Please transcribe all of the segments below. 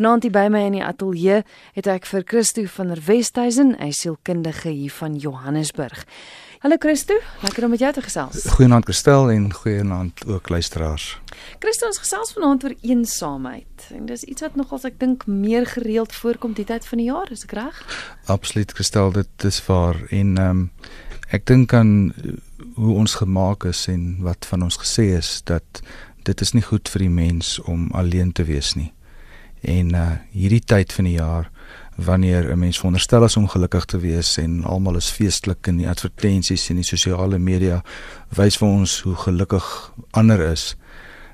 Vanaand hier by my in die ateljee het ek vir Christo van der Westhuizen, hy sielkundige hier van Johannesburg. Hallo Christo, lekker om met jou te gesels. Goeienaand Christel en goeienaand ook luisteraars. Christo, ons gesels vanaand oor eensaamheid. En dis iets wat nogals ek dink meer gereeld voorkom die tyd van die jaar, is ek reg? Absoluut Christel, dit is waar en ehm um, ek dink aan hoe ons gemaak is en wat van ons gesê is dat dit is nie goed vir die mens om alleen te wees nie. En uh hierdie tyd van die jaar wanneer 'n mens veronderstel is om gelukkig te wees en almal is feestelik in die advertensies en die sosiale media wys vir ons hoe gelukkig ander is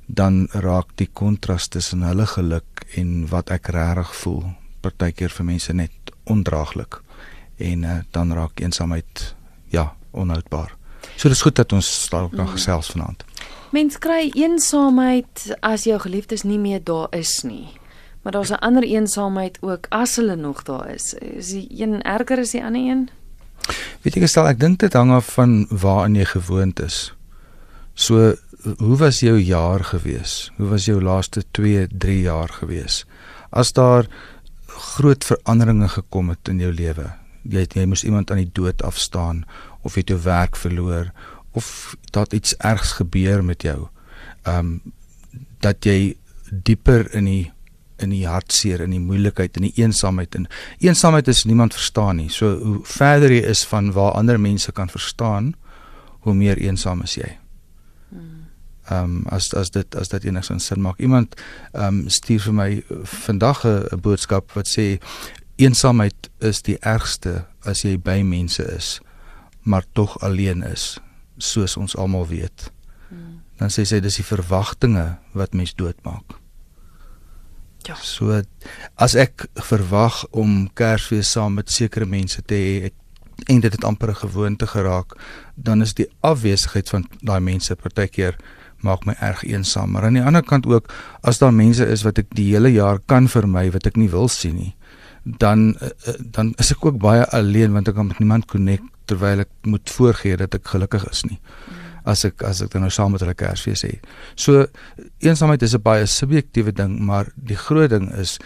dan raak die kontras tussen hulle geluk en wat ek regtig voel partykeer vir mense net ondraaglik en uh, dan raak eensaamheid ja onhoudbaar. So dis goed dat ons ook nog mm. gesels vanaand. Mens kry eensaamheid as jou geliefdes nie meer daar is nie. Maar daar's 'n ander eensaamheid ook as hulle nog daar is. Is die een erger as die ander een? Weet jy gestel, ek dink dit hang af van waaraan jy gewoond is. So, hoe was jou jaar gewees? Hoe was jou laaste 2, 3 jaar gewees? As daar groot veranderinge gekom het in jou lewe, jy het jy moes iemand aan die dood afstaan of jy het jou werk verloor of dat iets ergs gebeur met jou. Ehm um, dat jy dieper in die in die hartseer en die moeilikheid en die eensaamheid en eensaamheid is niemand verstaan nie. So hoe verder jy is van waar ander mense kan verstaan, hoe meer eensaam is jy. Ehm um, as as dit as dit enigsins sin maak. Iemand ehm um, stuur vir my vandag 'n boodskap wat sê eensaamheid is die ergste as jy by mense is, maar tog alleen is, soos ons almal weet. Hmm. Dan sê sy dis die verwagtinge wat mens doodmaak. Ja. So as ek verwag om Kersfees saam met sekere mense te hê en dit het amper 'n gewoonte geraak, dan is die afwesigheid van daai mense partykeer maak my erg eensaam. Maar aan die ander kant ook as daar mense is wat ek die hele jaar kan vermy wat ek nie wil sien nie, dan eh, eh, dan is ek ook baie alleen want ek kan met niemand connect terwyl ek moet voorgee dat ek gelukkig is nie. Mm as ek as ek dan nou saam met hulle Kersfees hê. So eensaamheid is 'n baie subjektiewe ding, maar die groot ding is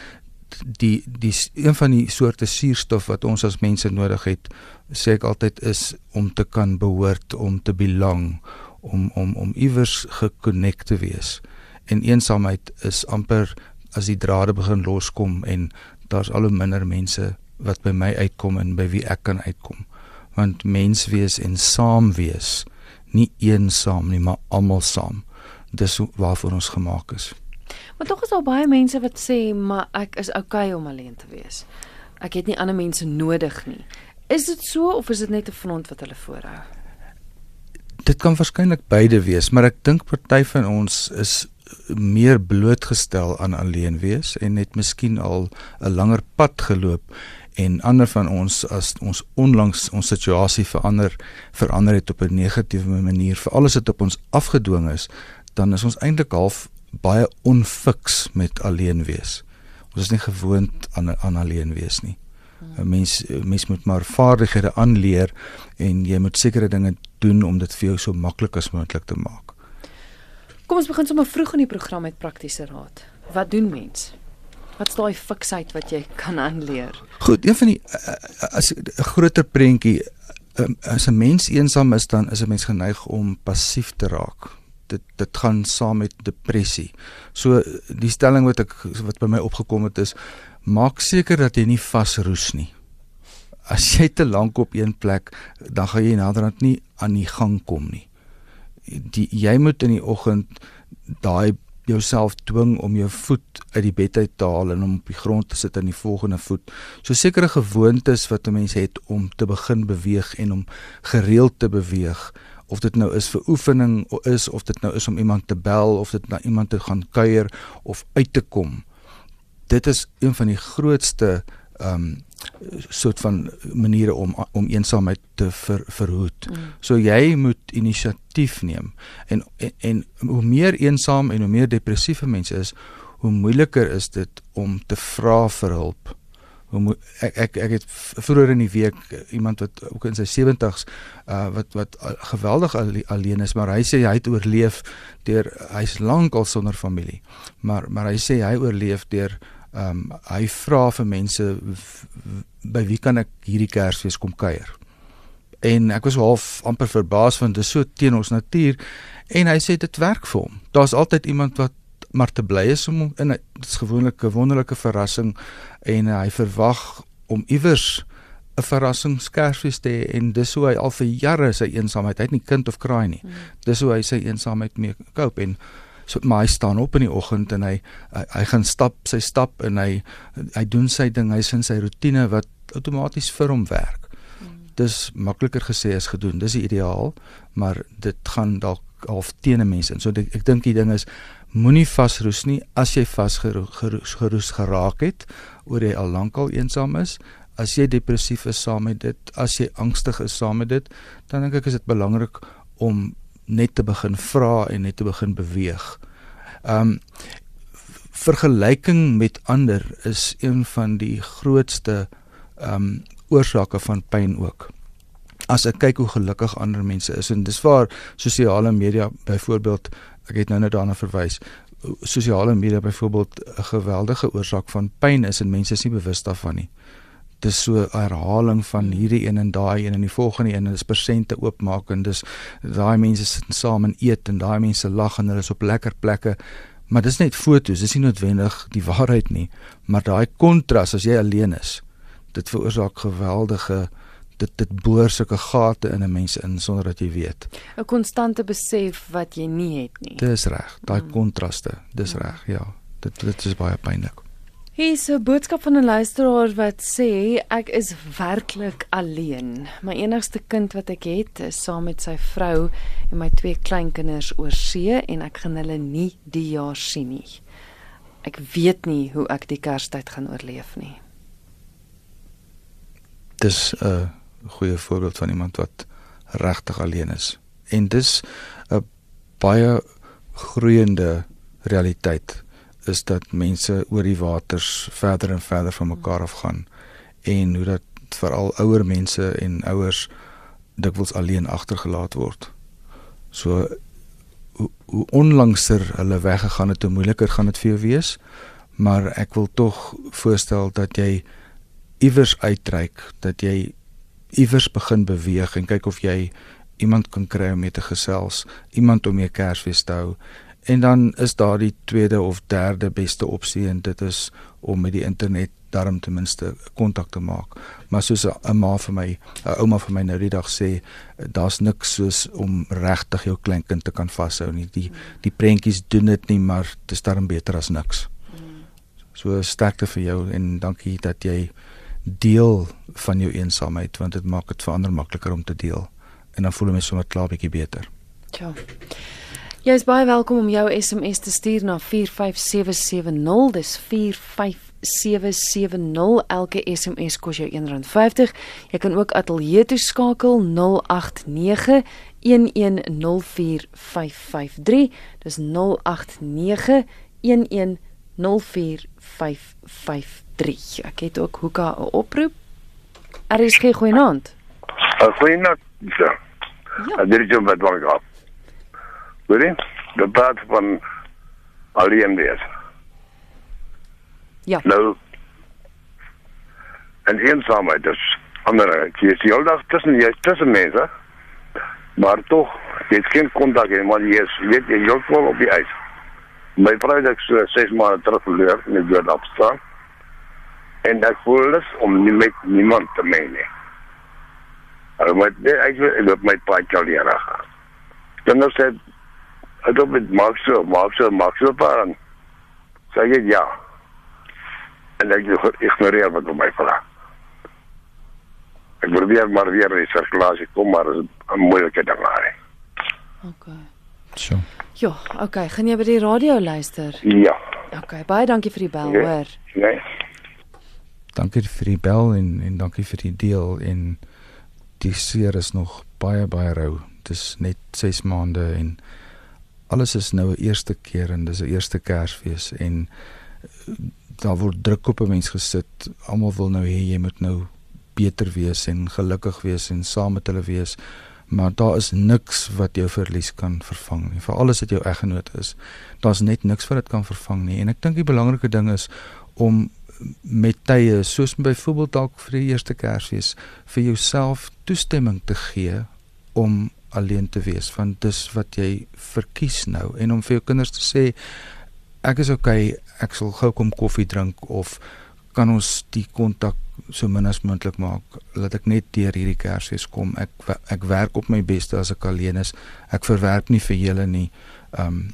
die die een van die soorte suurstof wat ons as mense nodig het, sê ek altyd is om te kan behoort, om te belong, om om om iewers gekonnekt te wees. En eensaamheid is amper as die drade begin loskom en daar's al hoe minder mense wat by my uitkom en by wie ek kan uitkom. Want mens wees en saam wees nie eensaam nie, maar almal saam. Dis waarvoor ons gemaak is. Maar tog is daar baie mense wat sê, maar ek is okay om alleen te wees. Ek het nie ander mense nodig nie. Is dit so of is dit net 'n front wat hulle voorhou? Dit kan waarskynlik beide wees, maar ek dink party van ons is meer blootgestel aan alleen wees en het miskien al 'n langer pad geloop en ander van ons as ons onlangs ons situasie verander verander het op 'n negatiewe manier vir alles wat op ons afgedwing is dan is ons eintlik half baie onfiks met alleen wees. Ons is nie gewoond aan aan alleen wees nie. 'n mens mens moet maar vaardighede aanleer en jy moet sekere dinge doen om dit vir jou so maklik as moontlik te maak. Kom ons begin sommer vroeg in die program met praktiese raad. Wat doen mense Wat is daai fiksheid wat jy kan aanleer? Goed, een van die eh, eh, as 'n groter prentjie as 'n mens eensaam is dan is 'n mens geneig om passief te raak. Dit dit gaan saam met depressie. So die stelling wat ek wat by my opgekom het is maak seker dat jy nie vasroes nie. As jy te lank op een plek, dan gaan jy naderhand nie aan die gang kom nie. Die jy moet in die oggend daai jouself dwing om jou voet uit die bed uit te haal en om op die grond te sit aan die volgende voet. So sekere gewoontes wat 'n mens het om te begin beweeg en om gereeld te beweeg, of dit nou is vir oefening of is of dit nou is om iemand te bel of dit na iemand te gaan kuier of uit te kom. Dit is een van die grootste ehm um, soort van maniere om om eensaamheid te ver, verhoed. Mm. So jy moet inisiatief neem. En, en en hoe meer eensaam en hoe meer depressiewe mense is, hoe moeiliker is dit om te vra vir hulp. Hoe ek ek ek het vroeër in die week iemand wat ook in sy 70's uh wat wat geweldig alleen is, maar hy sê hy het oorleef deur hy's lank al sonder familie. Maar maar hy sê hy oorleef deur Ehm um, hy vra vir mense by wie kan ek hierdie Kersfees kom kuier? En ek was half amper verbaas want dit is so teen ons natuur en hy sê dit werk vir hom. Daar's altyd iemand wat maar te bly is om in dit is gewoonlik 'n wonderlike verrassing en uh, hy verwag om iewers 'n verrassing Kersfees te hê en dis hoe hy al vir jare sy eensaamheid, hy het nie kind of kraai nie. Mm. Dis hoe hy sy eensaamheid mee koop en so maar hy staan op in die oggend en hy, hy hy gaan stap sy stap en hy hy doen sy ding, hy's in sy rotine wat outomaties vir hom werk. Mm. Dis makliker gesê as gedoen. Dis die ideaal, maar dit gaan dalk half teen mense. So ek, ek dink die ding is moenie vasroes nie as jy vasgeroes geraak het oor jy al lankal eensaam is. As jy depressief is saam met dit, as jy angstig is saam met dit, dan dink ek is dit belangrik om net te begin vra en net te begin beweeg. Um vergelyking met ander is een van die grootste um oorsake van pyn ook. As ek kyk hoe gelukkig ander mense is en dis waar sosiale media byvoorbeeld ek het nou net daarna verwys sosiale media byvoorbeeld 'n geweldige oorsaak van pyn is en mense is nie bewus daarvan nie dis so herhaling van hierdie een en daai een en die volgende een en dis persente oopmaak en dis daai mense sit saam en eet en daai mense lag en hulle is op lekker plekke maar dis net foto's dis nie noodwendig die waarheid nie maar daai kontras as jy alleen is dit veroorsaak geweldige dit dit boor sulke gate in 'n mens in sonder dat jy weet 'n konstante besef wat jy nie het nie dis reg daai mm. kontraste dis mm. reg ja dit dit is baie pynlik Hier is 'n boodskap van 'n luisteraar wat sê ek is werklik alleen. My enigste kind wat ek het is saam met sy vrou en my twee kleinkinders oor see en ek gaan hulle nie die jaar sien nie. Ek weet nie hoe ek die Kerstyd gaan oorleef nie. Dis 'n goeie voorbeeld van iemand wat regtig alleen is. En dis 'n baie groeiende realiteit is dat mense oor die waters verder en verder van mekaar af gaan en hoe dat veral ouer mense en ouers dikwels alleen agtergelaat word. So hoe, hoe onlangser hulle weggegaan het, hoe moeiliker gaan dit vir jou wees. Maar ek wil tog voorstel dat jy iewers uitreik, dat jy iewers begin beweeg en kyk of jy iemand kan kry om mee te gesels, iemand om mee Kersfees te hou En dan is daar die tweede of derde beste opsie en dit is om met die internet daarom ten minste kontak te maak. Maar soos 'n ma vir my, 'n ouma vir my nou die dag sê, daar's niks soos om regtig jou kleinkind te kan vashou nie. Die die prentjies doen dit nie, maar dit is darm beter as niks. So sterkte vir jou en dankie dat jy deel van jou eensaamheid want dit maak dit vir ander makliker om te deel. En dan voel my sommer klaar bietjie beter. Ja. Jy is baie welkom om jou SMS te stuur na 45770. Dis 45770. Elke SMS kos jou R1.50. Jy kan ook ateljee toe skakel 089 1104553. Dis 089 1104553. Ek het ook hoeka 'n oproep. Er is geen goeienaand. Goeienaand. Ja. Dit is jou wat wou ek Hoor jy? Dit praat van alleen wees. Ja. Nou en eensaamheid is ander jy is die hele dag tussen jy tussen mense maar tog jy het geen kontak hê maar jy is weet jy jy vol op die ys. My vrou het so 6 maande terug verloor in die dood opstaan. En ek voel dus om nie met niemand te meen nie. Maar net ek het my paadjie al hier gehad. Dan sê Ek het met Max, Max, Max gepraat. Sê jy ja. En ek ignoreer wat hom my vra. Ek probeer maar weer in sirkulasie kom, maar is 'n moeilike ding maar. OK. So. Ja, OK. Gaan jy by die radio luister? Ja. OK. Baie dankie vir die bel, Nee. hoor. Nee. Dankie vir die bel en en dankie vir die deel en die seer is nog baie baie rou. Dit is net 6 maande en alles is nou 'n eerste keer en dis 'n eerste Kersfees en eh, daar word druk op 'n mens gesit. Almal wil nou hê jy moet nou beter wees en gelukkig wees en saam met hulle wees. Maar daar is niks wat jou verlies kan vervang nie. Vir alles wat jou eggenoot is, daar's net niks wat dit kan vervang nie. En ek dink die belangrike ding is om met tye soos byvoorbeeld dalk vir die eerste Kersfees vir jouself toestemming te gee om alleen te wees want dis wat jy verkies nou en om vir jou kinders te sê ek is okay ek sal gou kom koffie drink of kan ons die kontak so min as moontlik maak laat ek net deur hierdie Kersfees kom ek ek werk op my beste as ek alleen is ek verwerk nie vir julle nie um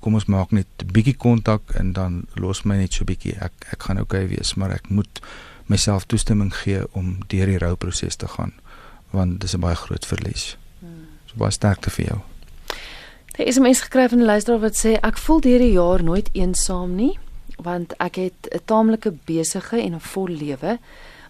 kom ons maak net 'n bietjie kontak en dan los my net so bietjie. Ek ek gaan okay wees, maar ek moet myself toestemming gee om deur die rouproses te gaan want dis 'n baie groot verlies. Baie sterkte vir jou. Daar is 'n mens geskryf in 'n luisteraar wat sê ek voel deur die jaar nooit eensaam nie want ek het 'n taamlike besige en 'n vol lewe,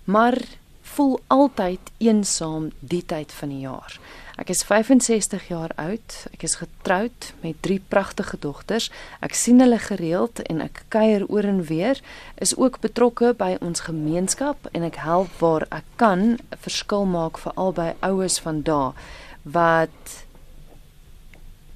maar voel altyd eensaam die tyd van die jaar. Ek is 65 jaar oud. Ek is getroud met drie pragtige dogters. Ek sien hulle gereeld en ek kuier oor en weer. Is ook betrokke by ons gemeenskap en ek help waar ek kan 'n verskil maak vir albei oues van daai wat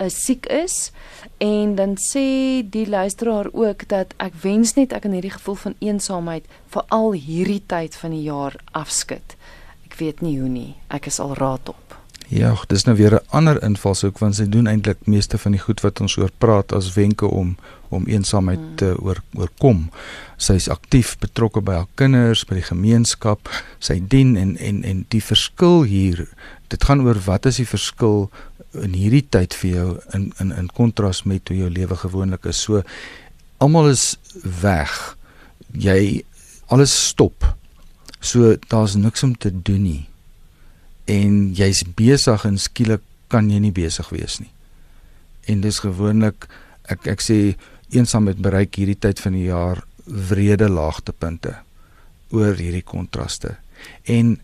is siek is en dan sê die luisteraar ook dat ek wens net ek in hierdie gevoel van eensaamheid vir al hierdie tyd van die jaar afskud. Ek weet nie hoe nie. Ek is al raad op. Ja, dis nou weer 'n ander invalshoek want sy doen eintlik meeste van die goed wat ons oor praat as wenke om om eensaamheid hmm. te oor oorkom. Sy's aktief betrokke by haar kinders, by die gemeenskap, sy dien en en en die verskil hier, dit gaan oor wat is die verskil in hierdie tyd vir jou in in in kontras met hoe jou lewe gewoonlik is. So almal is weg. Jy alles stop. So daar's niks om te doen nie en jy's besig en skielik kan jy nie besig wees nie. En dis gewoonlik ek ek sê eensaamheid bereik hierdie tyd van die jaar wrede laagtepunte oor hierdie kontraste. En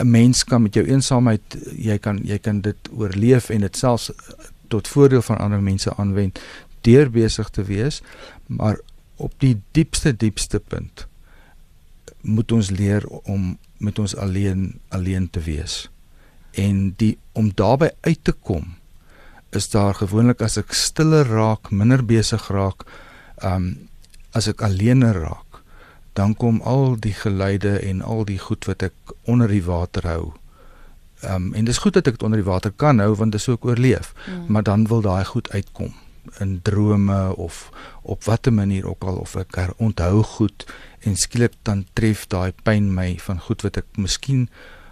'n mens kan met jou eensaamheid jy kan jy kan dit oorleef en dit selfs tot voordeel van ander mense aanwend deur besig te wees, maar op die diepste diepste punt moet ons leer om met ons alleen alleen te wees. En die om daarbey uit te kom is daar gewoonlik as ek stiller raak, minder besig raak, um as ek alleener raak, dan kom al die geluide en al die goed wat ek onder die water hou. Um en dis goed dat ek dit onder die water kan hou want dit is ook oorleef, mm. maar dan wil daai goed uitkom in drome of op watter manier ook al of ek onthou goed en skielik dan tref daai pyn my van goed wat ek miskien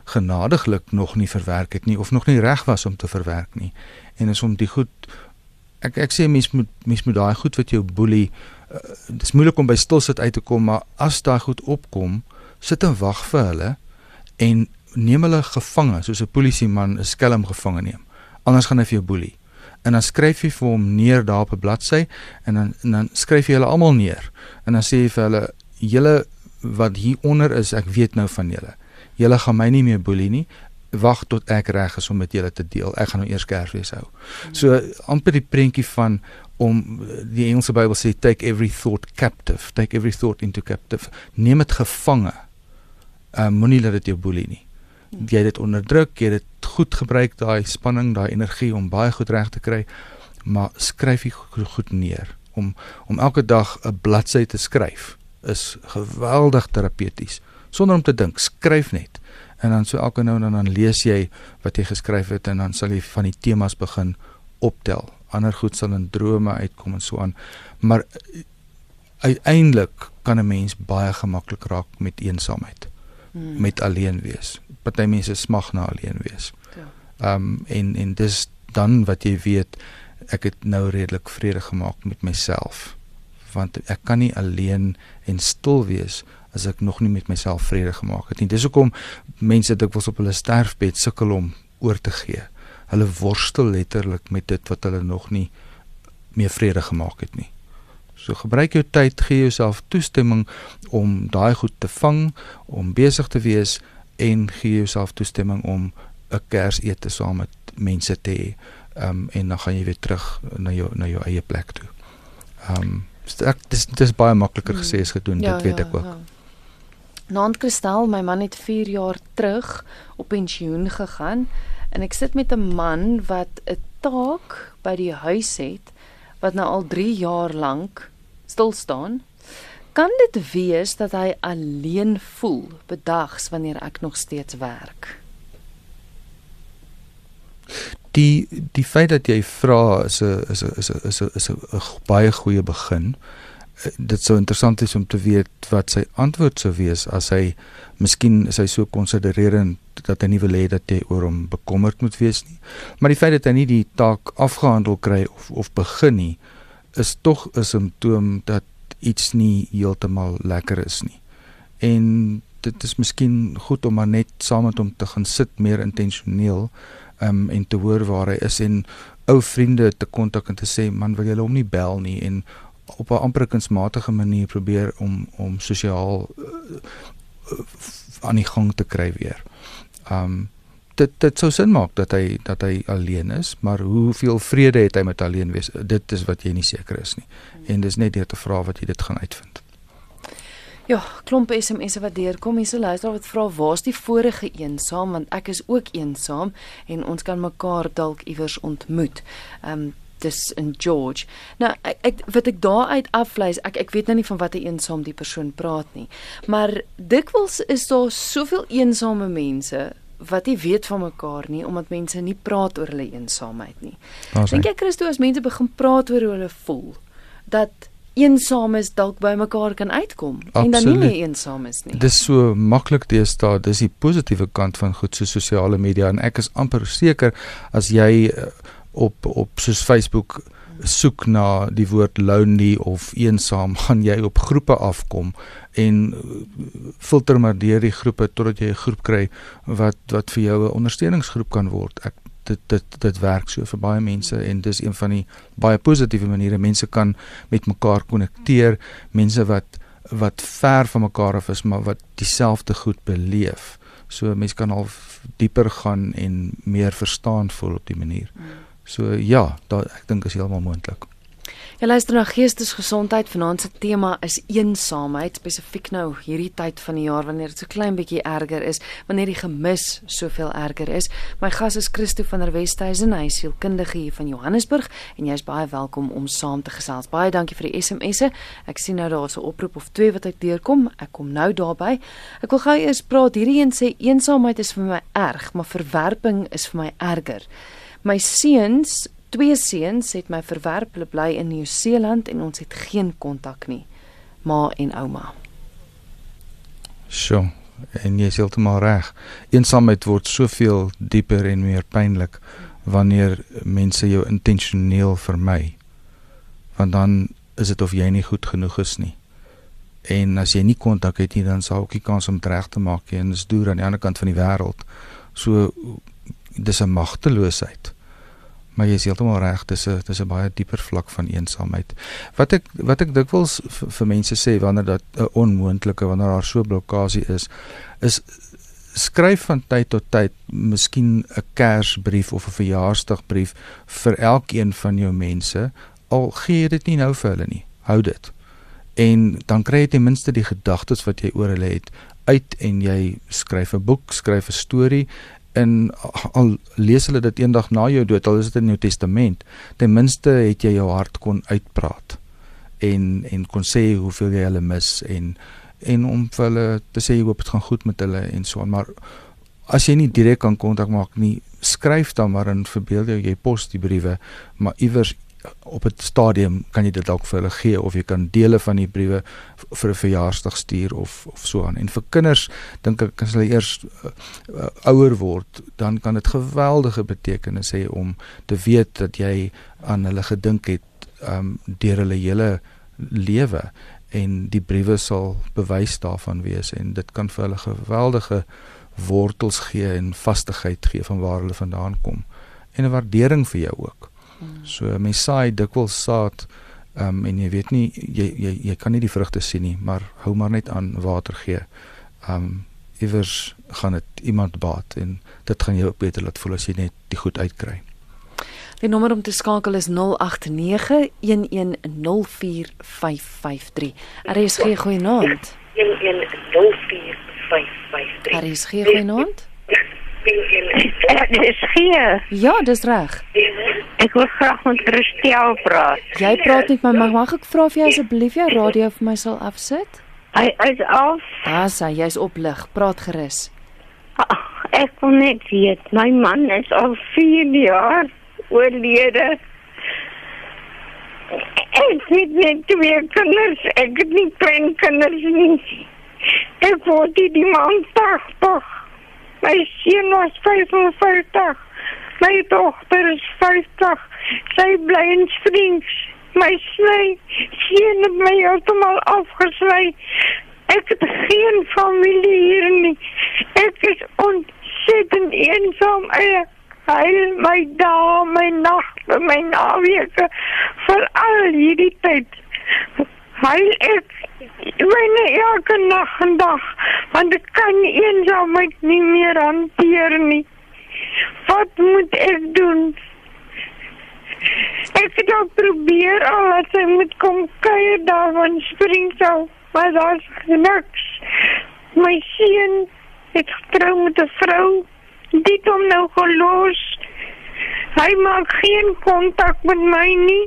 genadiglik nog nie verwerk het nie of nog nie reg was om te verwerk nie en is om die goed ek ek sê mens moet mens moet daai goed wat jou boelie uh, dis moeilik om by stilsit uit te kom maar as daai goed opkom sit en wag vir hulle en neem hulle gevange soos 'n polisieman 'n skelm gevange neem anders gaan hy vir jou boelie en dan skryf jy vir hom neer daar op 'n bladsy en dan en dan skryf jy hulle almal neer en dan sê jy vir hulle julle wat hier onder is, ek weet nou van julle. Julle gaan my nie meer boelie nie. Wag tot ek reg is om met julle te deel. Ek gaan nou eers Kersfees hou. So amper die prentjie van om die Engelse Bybel sê take every thought captive, take every thought into captive. Neem dit gevange. Uh moenie laat dit jou boelie nie. Jy dit onderdruk, jy dit goed gebruik daai spanning, daai energie om baie goed reg te kry, maar skryf dit goed neer om om elke dag 'n bladsy te skryf is geweldig terapeuties. Sonder om te dink, skryf net. En dan so elke nou en dan dan lees jy wat jy geskryf het en dan sal jy van die temas begin optel. Ander goed sal in drome uitkom en so aan. Maar eh, uiteindelik kan 'n mens baie gemaklik raak met eensaamheid. Hmm. Met alleen wees. Party mense smag na alleen wees. Ja. Ehm um, en en dis dan wat jy weet ek het nou redelik vrede gemaak met myself want ek kan nie alleen en stil wees as ek nog nie met myself vrede gemaak het nie. Dis hoekom mense dikwels op hulle sterfbed sukkel om oor te gee. Hulle worstel letterlik met dit wat hulle nog nie meer vrede gemaak het nie. So gebruik jou tyd, gee jouself toestemming om daai goed te vang, om besig te wees en gee jouself toestemming om 'n Kersete saam met mense te hê. Ehm um, en dan gaan jy weer terug na jou na jou eie plek toe. Ehm um, ek dis dis baie makliker hmm. gesê as gedoen, ja, dit weet ja, ek ook. Ja. Nant Kristal, my man het 4 jaar terug op pensioen gegaan en ek sit met 'n man wat 'n taak by die huis het wat nou al 3 jaar lank stil staan. kan dit wees dat hy alleen voel bedags wanneer ek nog steeds werk? Die die feit dat jy vra is 'n is 'n is 'n is 'n baie goeie begin. Eh, dit sou interessant is om te weet wat sy antwoord sou wees as hy miskien is hy so konsidererend dat hy nie wil hê dat jy oor hom bekommerd moet wees nie. Maar die feit dat hy nie die taak afgehandel kry of of begin nie, is tog 'n simptoom dat iets nie heeltemal lekker is nie. En dit is miskien goed om maar net saam met hom te gaan sit meer intentioneel um, en te hoor waar hy is en ou vriende te kontak en te sê man wil jy hom nie bel nie en op 'n amper kunsmatige manier probeer om om sosiaal uh, uh, aan die gang te kry weer. Um dit dit sou sin maak dat hy dat hy alleen is, maar hoeveel vrede het hy met alleen wees? Dit is wat jy nie seker is nie. En dis net deur te vra wat jy dit gaan uitvind. Ja, klomp SMS'e wat deurkom. Hier's 'n luisteraar wat vra waar's die vorige eensaam want ek is ook eensaam en ons kan mekaar dalk iewers ontmoet. Ehm um, dis in George. Nou ek, ek wat ek daaruit afleis, ek ek weet nou nie van watter eensaam die persoon praat nie. Maar dikwels is daar soveel eensame mense wat nie weet van mekaar nie omdat mense nie praat oor hulle eensaamheid nie. Dink jy Christo as mense begin praat oor hoe hulle voel dat eensaam is dalk by mekaar kan uitkom Absoluut. en dan nie meer eensaam is nie. Dis so maklik deesdae, dis die positiewe kant van goed so sosiale media en ek is amper seker as jy eh, op op soos Facebook soek na die woord lonely of eensaam, gaan jy op groepe afkom en eh, filter maar deur die groepe totdat jy 'n groep kry wat wat vir jou 'n ondersteuningsgroep kan word. Ek dit dit dit werk so vir baie mense en dis een van die baie positiewe maniere. Mense kan met mekaar konnekteer mense wat wat ver van mekaar af is maar wat dieselfde goed beleef. So mense kan al dieper gaan en meer verstaan voel op die manier so ja da, ek dink is heeltemal moontlik Jy luister na Geestesgesondheid. Vanaand se tema is eensaamheid, spesifiek nou hierdie tyd van die jaar wanneer dit so klein bietjie erger is, wanneer die gemis soveel erger is. My gas is Christo van der Westhuizen, hy is sielkundige hier van Johannesburg en jy is baie welkom om saam te gesels. Baie dankie vir die SMS'e. Ek sien nou daar's 'n oproep of twee wat uit deurkom. Ek kom nou daarby. Ek wil gou eers praat. Hierdie een sê eensaamheid is vir my erg, maar verwerping is vir my erger. My seuns Twee seuns het my verwerp, hulle bly in Nieu-Seeland en ons het geen kontak nie. Ma en ouma. Sjoe, en jy is heeltemal reg. Eensaamheid word soveel dieper en meer pynlik wanneer mense jou intentioneel vermy. Want dan is dit of jy nie goed genoeg is nie. En as jy nie kontak het nie, dan sal ook nie kans om dit reg te maak nie en dis deur aan die ander kant van die wêreld. So dis 'n magteloosheid maar jy is heeltemal reg dis 'n dis 'n baie dieper vlak van eensaamheid wat ek wat ek dikwels vir mense sê wanneer dat 'n onmoontlike wanneer daar so blokkade is is skryf van tyd tot tyd miskien 'n kersbrief of 'n verjaarsdagbrief vir elkeen van jou mense al gee jy dit nie nou vir hulle nie. Hou dit. En dan kry jy ten minste die gedagtes wat jy oor hulle het uit en jy skryf 'n boek skryf 'n storie en al lees hulle dit eendag na jou dood al is dit in jou testament ten minste het jy jou hart kon uitpraat en en kon sê hoeveel jy hulle mis en en om vir hulle te sê jy hoop dit gaan goed met hulle en so maar as jy nie direk kan kontak maak nie skryf dan maar en verbeel jou jy pos die briewe maar iewers op 'n stadium kan jy dit dalk vir hulle gee of jy kan dele van die briewe vir 'n verjaarsdag stuur of of so aan. En vir kinders dink ek as hulle eers uh, uh, ouer word, dan kan dit geweldige betekenis hê om te weet dat jy aan hulle gedink het um deur hulle hele lewe en die briewe sal bewys daarvan wees en dit kan vir hulle geweldige wortels gee en vastigheid gee van waar hulle vandaan kom en 'n waardering vir jou ook. So mense saai dikwels saad um, en jy weet nie jy jy jy kan nie die vrugte sien nie, maar hou maar net aan water gee. Um iewers gaan dit iemand baat en dit gaan jou beter laat voel as jy net die goed uitkry. Die nommer om te skakel is 0891104553. RSG goeienaand. 11045553. RSG goeienaand. Hier. Ja, dis reg. Ek wil graag met Christel praat. Jy praat met my, maar mag ek vra of jy asseblief jou radio vir my sal afsit? Hy is af. Hy, jy's op lig. Praat gerus. Ag, Ek wil net weet, my man is al 4 jaar oorlede. Ek het net twee kinders, ek het nie klein kinders nie. Ek word die die man 80. My seun was 55. My dogter is 50. Sy bly in Springs. My sny het my heeltemal afgesny. Ek het geen familie hier nie. Ek is ontsettend eensaam. Ek huil my dae, my nagte, my naweke vir al hierdie tyd. Huil ek myne elke nag en dag, want ek kan eensaamheid nie meer hanteer nie. Wat moet ek doen? Ek het al probeer al dat sy moet kom kuier daar van Springsel, maar daar's niks. My seun het getrou met 'n vrou, dit hom nou gelos. Hy maak geen kontak met my nie.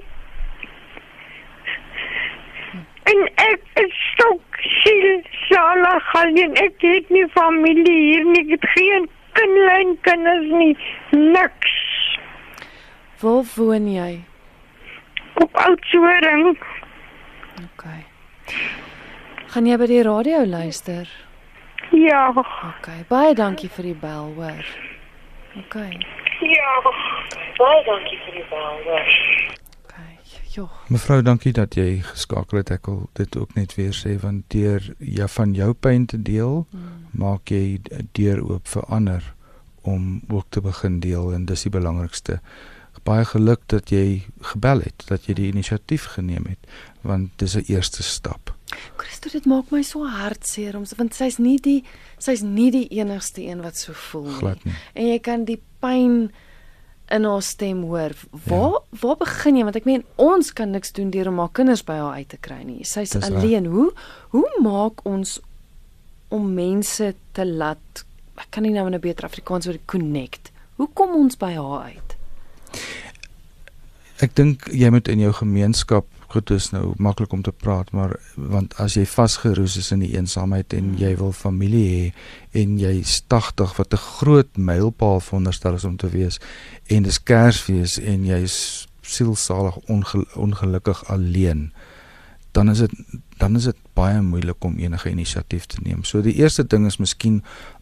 En ek is stok siel salig alleen ek het nie familie hier nie, ek het geen kindlyn kinders nie, niks. Waar woon jy? Op Oudtshoorn. OK. Gaan jy by die radio luister? Ja, OK. Baie dankie vir die bel, hoor. OK. ja. Baie dankie vir die bel. hoor. OK. Jo. Mevrou, dankie dat jy geskakel het. Ek wil dit ook net weer sê want deur ja van jou pyn te deel, maak jy deur oop vir ander om ook te begin deel en dis die belangrikste. Baie geluk dat jy gebel het, dat jy die inisiatief geneem het, want dis 'n eerste stap. Christo, dit maak my so hartseer om want sy's nie die sy's nie die enigste een wat so voel nie. Glad nie. En jy kan die pyn in haar stem hoor. Waar ja. waar begin jy? Want ek meen ons kan niks doen deur om haar kinders by haar uit te kry nie. Sy's alleen. Hoe hoe maak ons om mense te laat ek kan nie nou in 'n beter Afrikaans woord connect. Hoe kom ons by haar uit? Ek dink jy moet in jou gemeenskap goed dis nou maklik om te praat maar want as jy vasgeroes is in die eensaamheid en jy wil familie hê en jy's 80 wat 'n groot mylpaal veronderstel is om te wees en dis Kersfees en jy's sielsalig ongel, ongelukkig alleen dan is dit dan is dit baie moeilik om enige inisiatief te neem. So die eerste ding is miskien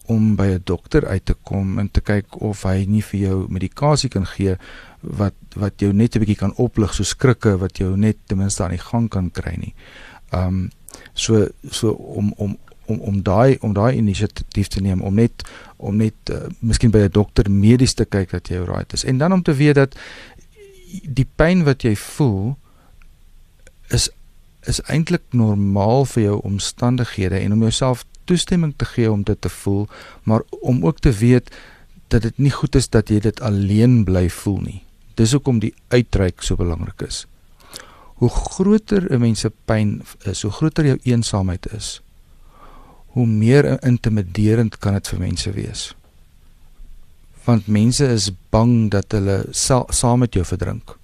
om by 'n dokter uit te kom en te kyk of hy nie vir jou medikasie kan gee wat wat jou net 'n bietjie kan oplig so skrikke wat jou net ten minste aan die gang kan kry nie. Um so so om om om om daai om daai inisiatief te neem om net om net uh, miskien by 'n dokter medies te kyk dat jy alright is en dan om te weet dat die pyn wat jy voel is is eintlik normaal vir jou omstandighede en om jouself toestemming te gee om dit te voel, maar om ook te weet dat dit nie goed is dat jy dit alleen bly voel nie. Dis hoekom die uitreik so belangrik is. Hoe groter 'n mens se pyn is, hoe groter jou eensaamheid is, hoe meer intimiderend kan dit vir mense wees. Want mense is bang dat hulle sa saam met jou verdrink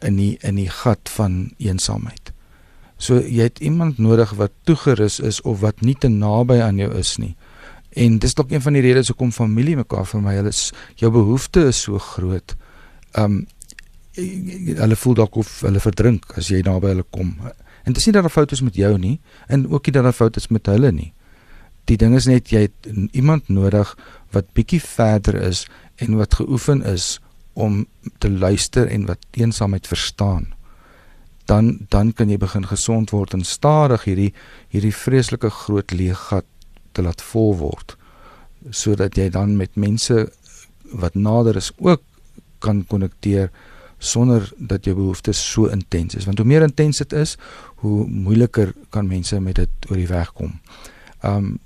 in die in die gat van eensaamheid. So jy het iemand nodig wat toegerus is of wat nie te naby aan jou is nie. En dis dalk een van die redes hoekom familie mekaar vir my, hulle is jou behoefte is so groot. Um hulle voel dalk of hulle verdrink as jy naby hulle kom. En dis nie dat daar foute is met jou nie en ook nie dat daar foute is met hulle nie. Die ding is net jy het iemand nodig wat bietjie verder is en wat geoefen is om te luister en wat eensaamheid verstaan dan dan kan jy begin gesond word en stadig hierdie hierdie vreeslike groot leeg gat te laat vol word sodat jy dan met mense wat nader is ook kan konnekteer sonder dat jou behoeftes so intens is want hoe meer intens dit is hoe moeiliker kan mense met dit oor die weg kom. Um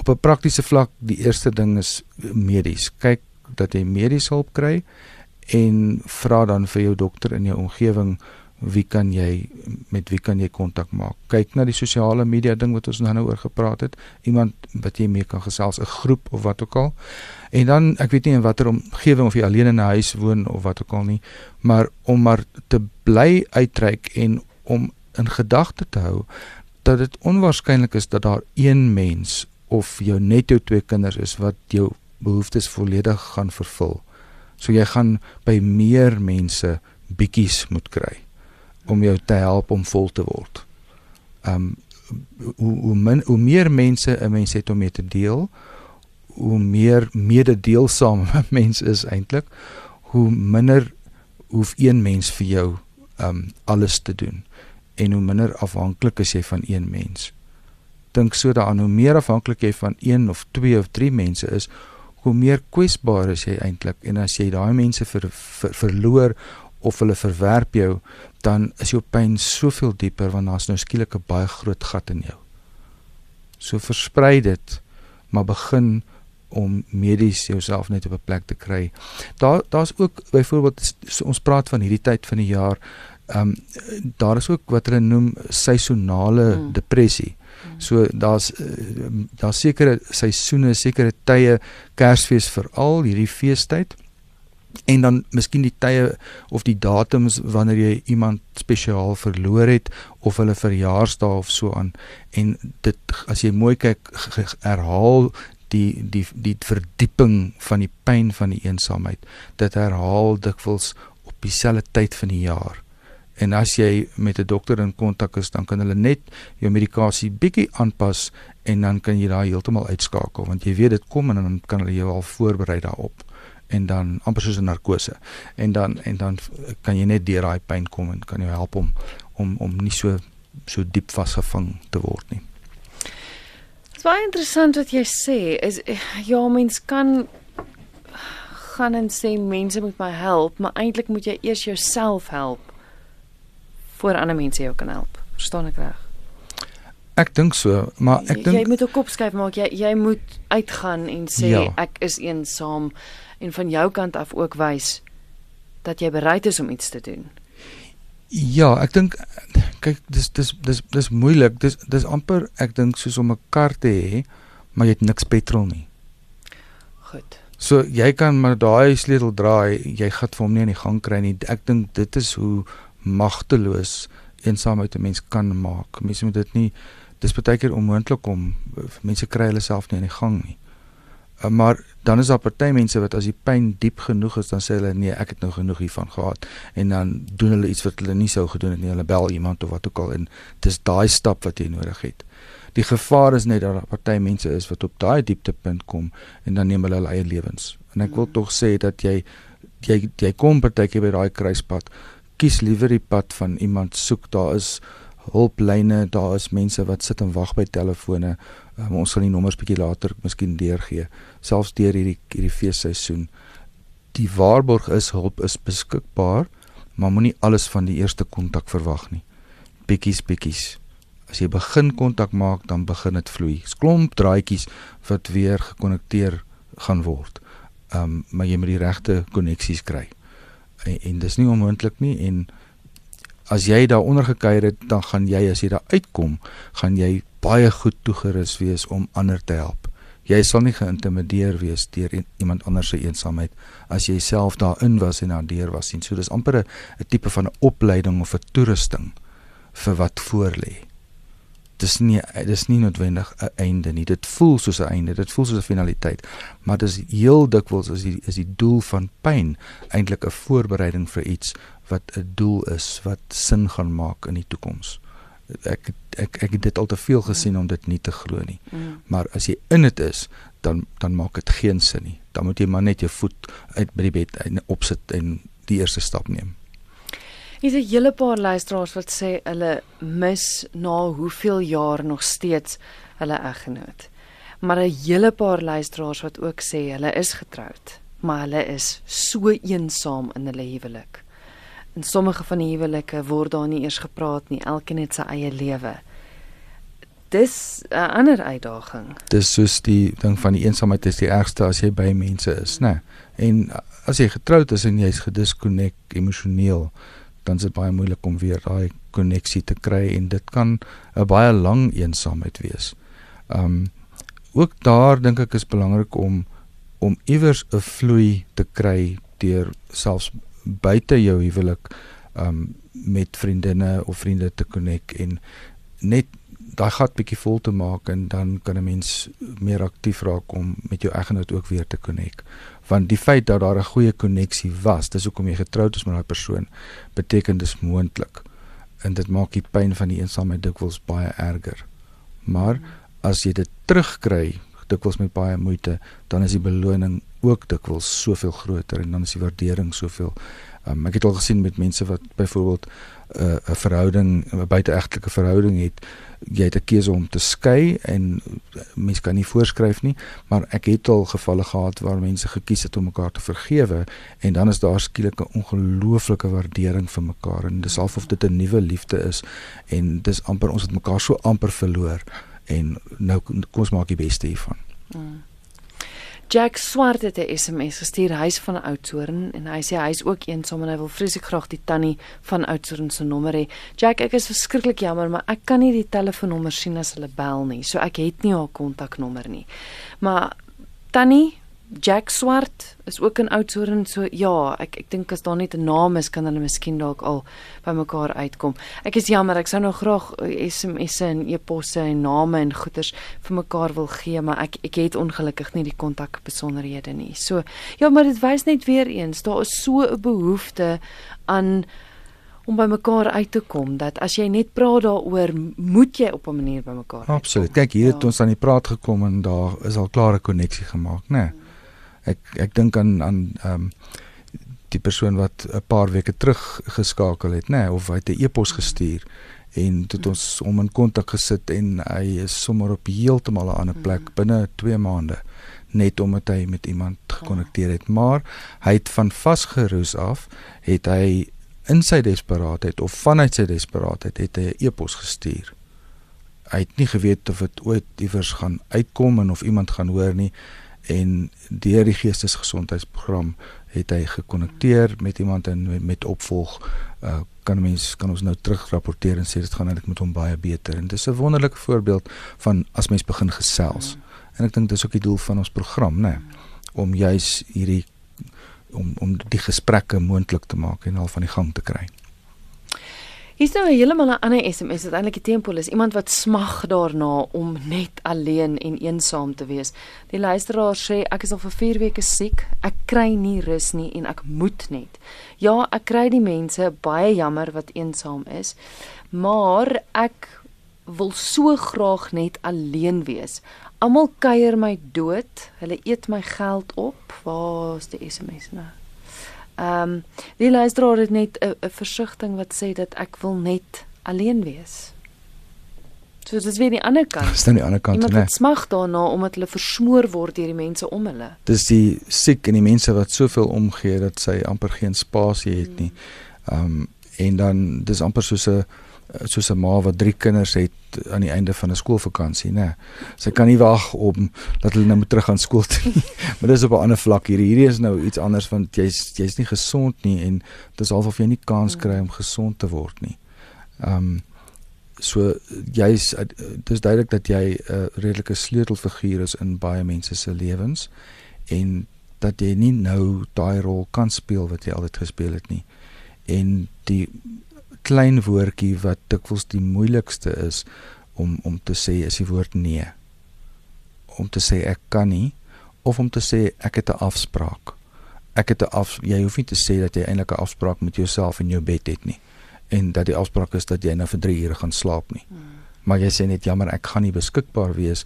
op 'n praktiese vlak die eerste ding is medies. Kyk dat jy mediese hulp kry en vra dan vir jou dokter in jou omgewing wie kan jy met wie kan jy kontak maak? Kyk na die sosiale media ding wat ons nou nou oor gepraat het. Iemand wat jy mee kan gesels, 'n groep of wat ook al. En dan ek weet nie in watter omgewing of jy alleen in 'n huis woon of wat ook al nie, maar om maar te bly uitreik en om in gedagte te hou dat dit onwaarskynlik is dat daar een mens of jou net jou twee kinders is wat jou behoeftes volledig gaan vervul. So jy gaan by meer mense bietjies moet kry om jou te help om vol te word. Um hoe hoe, min, hoe meer mense 'n mens het om mee te deel, hoe meer mededeelsame mens is eintlik, hoe minder hoef een mens vir jou um alles te doen en hoe minder afhanklik is jy van een mens. Dink so daaraan hoe meer afhanklik jy van een of twee of drie mense is, hoe meer kwesbaar is jy eintlik en as jy daai mense ver, ver, verloor of hulle verwerp jou, dan is jou pyn soveel dieper want daar's nou skielik 'n baie groot gat in jou. So versprei dit, maar begin om medies jouself net op 'n plek te kry. Daar daar's ook byvoorbeeld ons praat van hierdie tyd van die jaar, ehm um, daar is ook wat hulle noem seisonale hmm. depressie. Hmm. So daar's daar's sekere seisoene, sekere tye, Kersfees veral hierdie feestyd en dan miskien die tye of die datums wanneer jy iemand spesiaal verloor het of hulle verjaarsdag of so aan. En dit as jy mooi kyk herhaal die die die verdieping van die pyn van die eensaamheid. Dit herhaal dikwels op dieselfde tyd van die jaar. En as jy met 'n dokter in kontak is dan kan hulle net jou medikasie bietjie aanpas en dan kan jy daai heeltemal uitskakel want jy weet dit kom en dan kan hulle jou al voorberei daarop en dan amper soos 'n narkose. En dan en dan kan jy net deur daai pyn kom en kan jou help om om om nie so so diep vasgevang te word nie. Dit is baie interessant wat jy sê. Is ja, mens kan gaan en sê mense moet my help, maar eintlik moet jy eers jouself help voor ander mense jou kan help. Verstaan ek reg? Ek dink so, maar ek dink jy moet 'n kop skuif maak. Jy jy moet uitgaan en sê ja. ek is eensaam en van jou kant af ook wys dat jy bereid is om iets te doen. Ja, ek dink kyk dis dis dis dis moeilik. Dis dis amper ek dink soos om 'n kar te hê, maar jy het niks petrol nie. Goed. So jy kan maar daai sleutel draai, jy gaan vir hom nie in die gang kry nie. Ek dink dit is hoe magteloos eensaamheid 'n mens kan maak. Mense moet dit nie dis baie keer onmoontlik om mense kry hulle self nie in die gang nie. Uh, maar dan is daar party mense wat as die pyn diep genoeg is dan sê hulle nee ek het nou genoeg hiervan gehad. En dan doen hulle iets wat hulle nie sou gedoen het nie. Hulle bel iemand of wat ook al en dis daai stap wat jy nodig het. Die gevaar is net dat daar party mense is wat op daai dieptepunt kom en dan neem hulle hulle eie lewens. En ek wil mm. tog sê dat jy jy jy kom partykeer by daai kruispunt kies liewer die pad van iemand soek. Daar is hulplyne daar is mense wat sit en wag by telefone um, ons sal die nommers bietjie later miskien deurgee. Selfs deur hierdie hierdie feesseisoen die waarborg is hulp is beskikbaar maar moenie alles van die eerste kontak verwag nie. Bietjies bietjies. As jy begin kontak maak dan begin dit vloei. Klomp draadjies wat weer gekonnekteer gaan word. Um, maar jy moet die regte koneksies kry. En, en dis nie onmoontlik nie en as jy daaronder gekuier het dan gaan jy as jy daar uitkom gaan jy baie goed toegerus wees om ander te help. Jy sal nie geïntimideer wees deur iemand anders se eensaamheid as jy self daarin was en daardeur was sien. So dis amper 'n tipe van 'n opleiding of 'n toerusting vir wat voorlê. Dis nie dis nie noodwendig 'n einde nie. Dit voel soos 'n einde, dit voel soos 'n finaliteit, maar dis heel dikwels is die is die doel van pyn eintlik 'n voorbereiding vir iets wat 'n doel is wat sin gaan maak in die toekoms ek ek ek het dit al te veel gesien om dit nie te glo nie. Mm. Maar as jy in dit is, dan dan maak dit geen sin nie. Dan moet jy maar net jou voet uit by die bed opsit en die eerste stap neem. Is 'n hele paar luisteraars wat sê hulle mis na hoeveel jaar nog steeds hulle eggenoot. Maar 'n hele paar luisteraars wat ook sê hulle is getroud, maar hulle is so eensaam in hulle huwelik. In sommige van die huwelike word daar nie eers gepraat nie. Elkeen het sy eie lewe. Dis 'n ander uitdaging. Dis soos die ding van die eensaamheid is die ergste as jy by mense is, né? En as jy getroud is en jy's gedisconnect emosioneel, dan is dit baie moeilik om weer daai koneksie te kry en dit kan 'n baie lang eensaamheid wees. Um ook daar dink ek is belangrik om om iewers 'n vloei te kry deur selfs buite jou huwelik um met vriendinne of vriende te konek en net daai gat bietjie vol te maak en dan kan 'n mens meer aktief raak om met jou eggenoot ook weer te konek. Want die feit dat daar 'n goeie koneksie was, dis hoekom jy getroud is met daai persoon, beteken dis moontlik. En dit maak die pyn van die eensaamheid dikwels baie erger. Maar as jy dit terugkry, dikwels met baie moeite, dan is die beloning ook dikwels soveel groter en dan is die waardering soveel Um, ek het al gesien met mense wat byvoorbeeld 'n uh, 'n verhouding, 'n buiteegtelike verhouding het, jy het 'n keuse om te skei en mense kan nie voorskryf nie, maar ek het al gevalle gehad waar mense gekies het om mekaar te vergewe en dan is daar skielik 'n ongelooflike waardering vir mekaar en dis half of dit 'n nuwe liefde is en dis amper ons het mekaar so amper verloor en nou kom ons maak die beste hiervan. Mm. Jack Swart het 'n SMS gestuur huis van Oudtshoorn en hy sê hy is ook eensaam en hy wil vreeslik graag die tannie van Oudtshoorn se nommer hê. Jack, ek is verskriklik jammer, maar ek kan nie die telefoonnommer sien as hulle bel nie. So ek het nie haar kontaknommer nie. Maar tannie, Jack Swart is ook in Oudtshoorn so ja, ek ek dink as daar net 'n naam is kan hulle miskien dalk al by mekaar uitkom. Ek is jammer, ek sou nou graag SMS'e en e-posse en name en goeders vir mekaar wil gee, maar ek ek het ongelukkig nie die kontak besonderhede nie. So ja, maar dit wys net weer eens, daar is so 'n behoefte aan om by mekaar uit te kom dat as jy net praat daaroor, moet jy op 'n manier by mekaar. Absoluut. Kyk, hier ja. het ons aan die praat gekom en daar is al klare koneksie gemaak, né? Nee ek ek dink aan aan ehm um, die persoon wat 'n paar weke terug geskakel het, nê, nee, of hy het 'n e-pos gestuur en dit ons om in kontak gesit en hy is sommer op heeltemal 'n ander plek mm. binne 2 maande net omdat hy met iemand gekonnekteer het, maar hy het van vasgeroes af het hy in sy desperaatheid of vanuit sy desperaatheid het hy 'n e-pos gestuur. Hy het nie geweet of dit ooit iewers gaan uitkom en of iemand gaan hoor nie en deur die geestesgesondheidsprogram het hy gekonnekteer met iemand en met, met opvolg. Uh, kan mense kan ons nou terug rapporteer en sê dit gaan eintlik met hom baie beter. En dis 'n wonderlike voorbeeld van as mens begin gesels. En ek dink dis ook die doel van ons program nê nee, om juis hierdie om om die gesprekke moontlik te maak en al van die gang te kry Hier's nou 'n heeltemal 'n ander SMS wat eintlik die tempo is. Iemand wat smag daarna om net alleen en eensaam te wees. Die luisteraar sê ek is al vir 4 weke siek. Ek kry nie rus nie en ek moet net. Ja, ek kry die mense baie jammer wat eensaam is, maar ek wil so graag net alleen wees. Almal kuier my dood. Hulle eet my geld op. Waar's die SMS nou? Ehm um, die luisteraar het net 'n versigtiging wat sê dat ek wil net alleen wees. So dit is weer die ander kant. Dis dan die ander kant, né? Iemand smag daarna omdat hulle versmoor word deur die mense om hulle. Dis die siek en die mense wat soveel omgee dat sy amper geen spasie het nie. Ehm um, en dan dis amper soos 'n soos 'n ma wat drie kinders het aan die einde van 'n skoolvakansie, né? Sy kan nie wag om dat hulle nou moet terug aan skool toe nie. maar dis op 'n ander vlak hier. Hierdie is nou iets anders want jy's jy's nie gesond nie en dis half of jy nie kans kry om gesond te word nie. Ehm um, so jy's dis duidelik dat jy 'n redelike sleutelfiguur is in baie mense se lewens en dat jy nie nou daai rol kan speel wat jy altyd gespeel het nie. En die klein woordjie wat dikwels die moeilikste is om om te sê is die woord nee. Om te sê ek kan nie of om te sê ek het 'n afspraak. Ek het 'n af jy hoef nie te sê dat jy eintlik 'n afspraak met jouself in jou bed het nie en dat die afspraak is dat jy nou vir 3 ure gaan slaap nie. Hmm. Maar jy sê net jammer ek gaan nie beskikbaar wees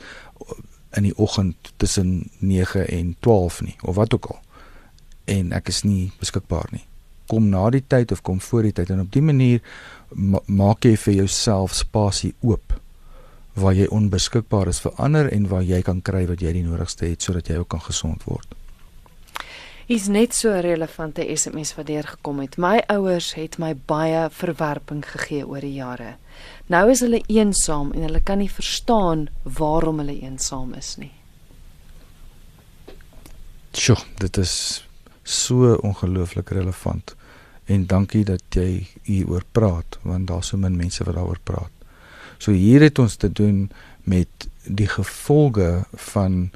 in die oggend tussen 9 en 12 nie of wat ook al. En ek is nie beskikbaar nie kom na die tyd of kom voor die tyd en op die manier ma maak jy vir jouself spasie oop waar jy onbeskikbaar is vir ander en waar jy kan kry wat jy die nodigste het sodat jy ook kan gesond word. Is net so 'n relevante SMS wat deur gekom het. My ouers het my baie verwerping gegee oor die jare. Nou is hulle eensaam en hulle kan nie verstaan waarom hulle eensaam is nie. Sjoe, dit is so ongelooflik relevant En dankie dat jy hieroor praat want daar's so min mense wat daaroor praat. So hier het ons te doen met die gevolge van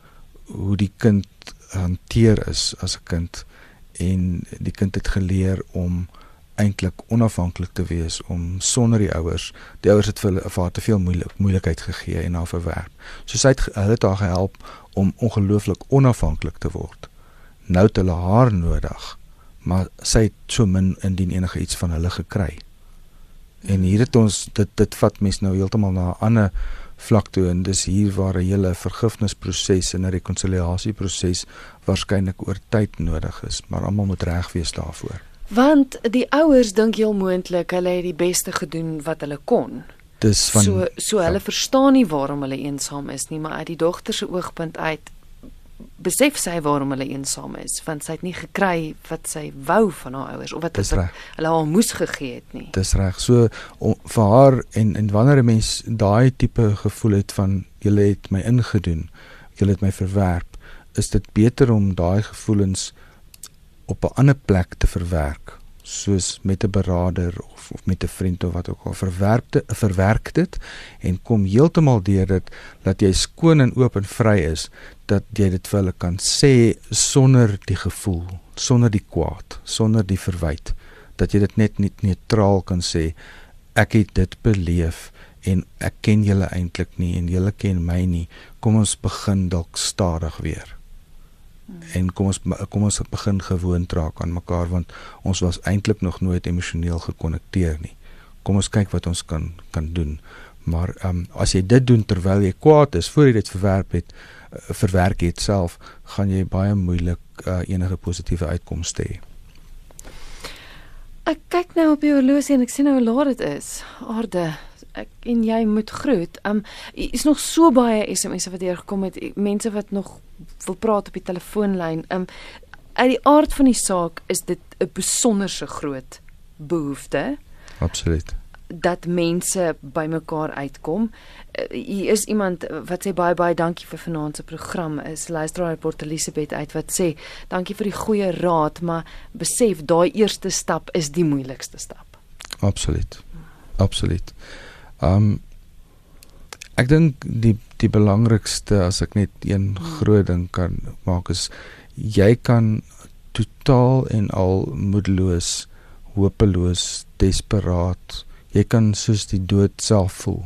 hoe die kind hanteer is as 'n kind en die kind het geleer om eintlik onafhanklik te wees om sonder die ouers die ouers het vir hulle vir haar te veel moeilik moeilikheid gegee en haar verwerp. So sy het hulle het haar gehelp om ongelooflik onafhanklik te word. Nou het hulle haar nodig, maar sy het so min indien enige iets van hulle gekry. En hier het ons dit dit vat mens nou heeltemal na 'n ander vlak toe en dis hier waar 'n hele vergifnisproses en 'n rekonsiliasieproses waarskynlik oor tyd nodig is, maar almal moet reg wees daarvoor. Want die ouers dink heel moontlik hulle het die beste gedoen wat hulle kon. Dis van so so hulle ja. verstaan nie waarom hulle eensaam is nie, maar uit die dogter se oogpunt uit besef sy waarom hulle eensaam is, want sy het nie gekry wat sy wou van haar ouers of wat hulle haar moes gegee het nie. Dis reg. So om, vir haar en en wanneer 'n mens daai tipe gevoel het van julle het my ingedoen, julle het my verwerp, is dit beter om daai gevoelens op 'n ander plek te verwerk soos met 'n beraader of of met 'n vriend of wat ook al. Verwerp dit verwerk dit en kom heeltemal deur dit dat jy skoon en oop en vry is dat jy dit vir hulle kan sê sonder die gevoel sonder die kwaad sonder die verwyd dat jy dit net net neutraal kan sê ek het dit beleef en ek ken julle eintlik nie en julle ken my nie. Kom ons begin dalk stadig weer en kom ons kom ons begin gewoond raak aan mekaar want ons was eintlik nog nooit emosioneel gekonnekteer nie. Kom ons kyk wat ons kan kan doen. Maar ehm um, as jy dit doen terwyl jy kwaad is voor jy dit verwerp het uh, verwerk het self, gaan jy baie moeilik uh, enige positiewe uitkomste hê. Ek kyk nou op die horlosie en ek sien nou hoe laat dit is. Aarde, ek en jy moet groet. Um is nog so baie SMS'e wat hier gekom het. Mense wat nog wil praat op die telefoonlyn. Um uit die aard van die saak is dit 'n besonderse groot behoefte. Absoluut. Dat mense bymekaar uitkom. Uh, hier is iemand wat sê baie baie dankie vir vanaand se program. Is luisteraar Port Elizabeth uit wat sê dankie vir die goeie raad, maar besef daai eerste stap is die moeilikste stap. Absoluut. Absoluut. Um ek dink die die belangrikste as ek net een hmm. groot ding kan maak is jy kan totaal en al moedeloos, hopeloos, desperaat. Jy kan soos die dood self voel.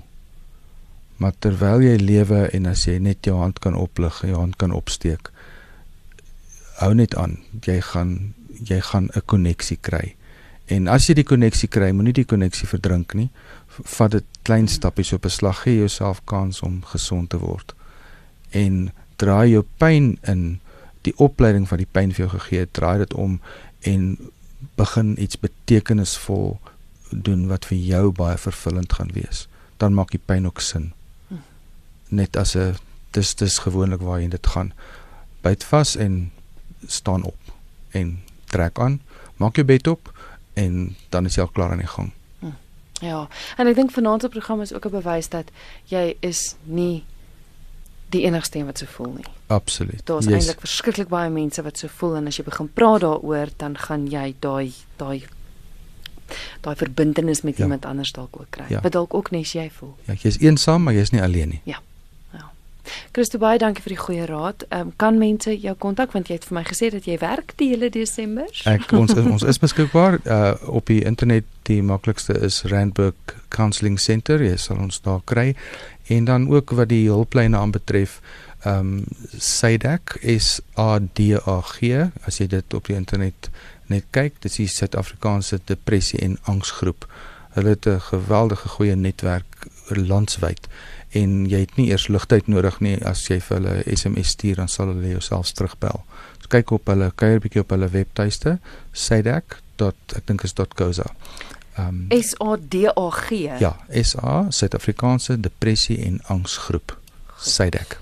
Maar terwyl jy lewe en as jy net jou hand kan oplig, jou hand kan opsteek, hou net aan. Jy gaan jy gaan 'n koneksie kry. En as jy die koneksie kry, moenie die koneksie verdrink nie. Vat dit klein stappies op 'n slag, gee jouself kans om gesond te word. En draai jou pyn in die opleiding van die pyn vir jou gegee, draai dit om en begin iets betekenisvol doen wat vir jou baie vervullend gaan wees. Dan maak die pyn ook sin. Net as 'n dis dis gewoonlik waar jy dit gaan. Byt vas en staan op en trek aan. Maak jou bed op en dan is jy al klaar aan die gang. Ja, en ek dink vanaand se program is ook 'n bewys dat jy is nie die enigste een wat so voel nie. Absoluut. Daar's yes. eintlik verskriklik baie mense wat so voel en as jy begin praat daaroor, dan gaan jy daai daai daai verbintenis met ja. iemand anders dalk ook kry. Ja. Wat dalk ook net jy voel. Ja, jy's eensaam, maar jy's nie alleen nie. Ja. Christo baie dankie vir die goeie raad. Ehm um, kan mense jou kontak want jy het vir my gesê dat jy werk die hele Desember. Ek ons ons is beskikbaar uh, op die internet. Die maklikste is Randburg Counselling Center. Jy sal ons daar kry. En dan ook wat die hulplyne aanbetref, ehm um, SADAG is A D A G as jy dit op die internet net kyk. Dit is die Suid-Afrikaanse Depressie en Angsgroep. Hulle het 'n geweldige goeie netwerk landwyd en jy het nie eers ligtyd nodig nie as jy vir hulle SMS stuur dan sal hulle jouself terugbel. So kyk op hulle kuier bietjie op hulle webtuiste sadak. ek dink is .co.za. Um S A D A G. Ja, S A Suid-Afrikaanse Depressie en Angsgroep. Sadak.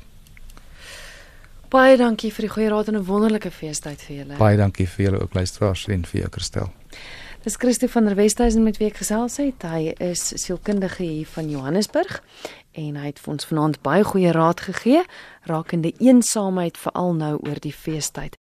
Baie dankie vir die goeie raad en 'n wonderlike feestyd vir julle. Baie dankie vir julle ook luisteraars en vir jou Kristel. Dis Christo van der Westhuizen met wie ek gesels het. Hy is sielkundige hier van Johannesburg en hy het vir ons vanaand baie goeie raad gegee rakende eensaamheid veral nou oor die feestyd.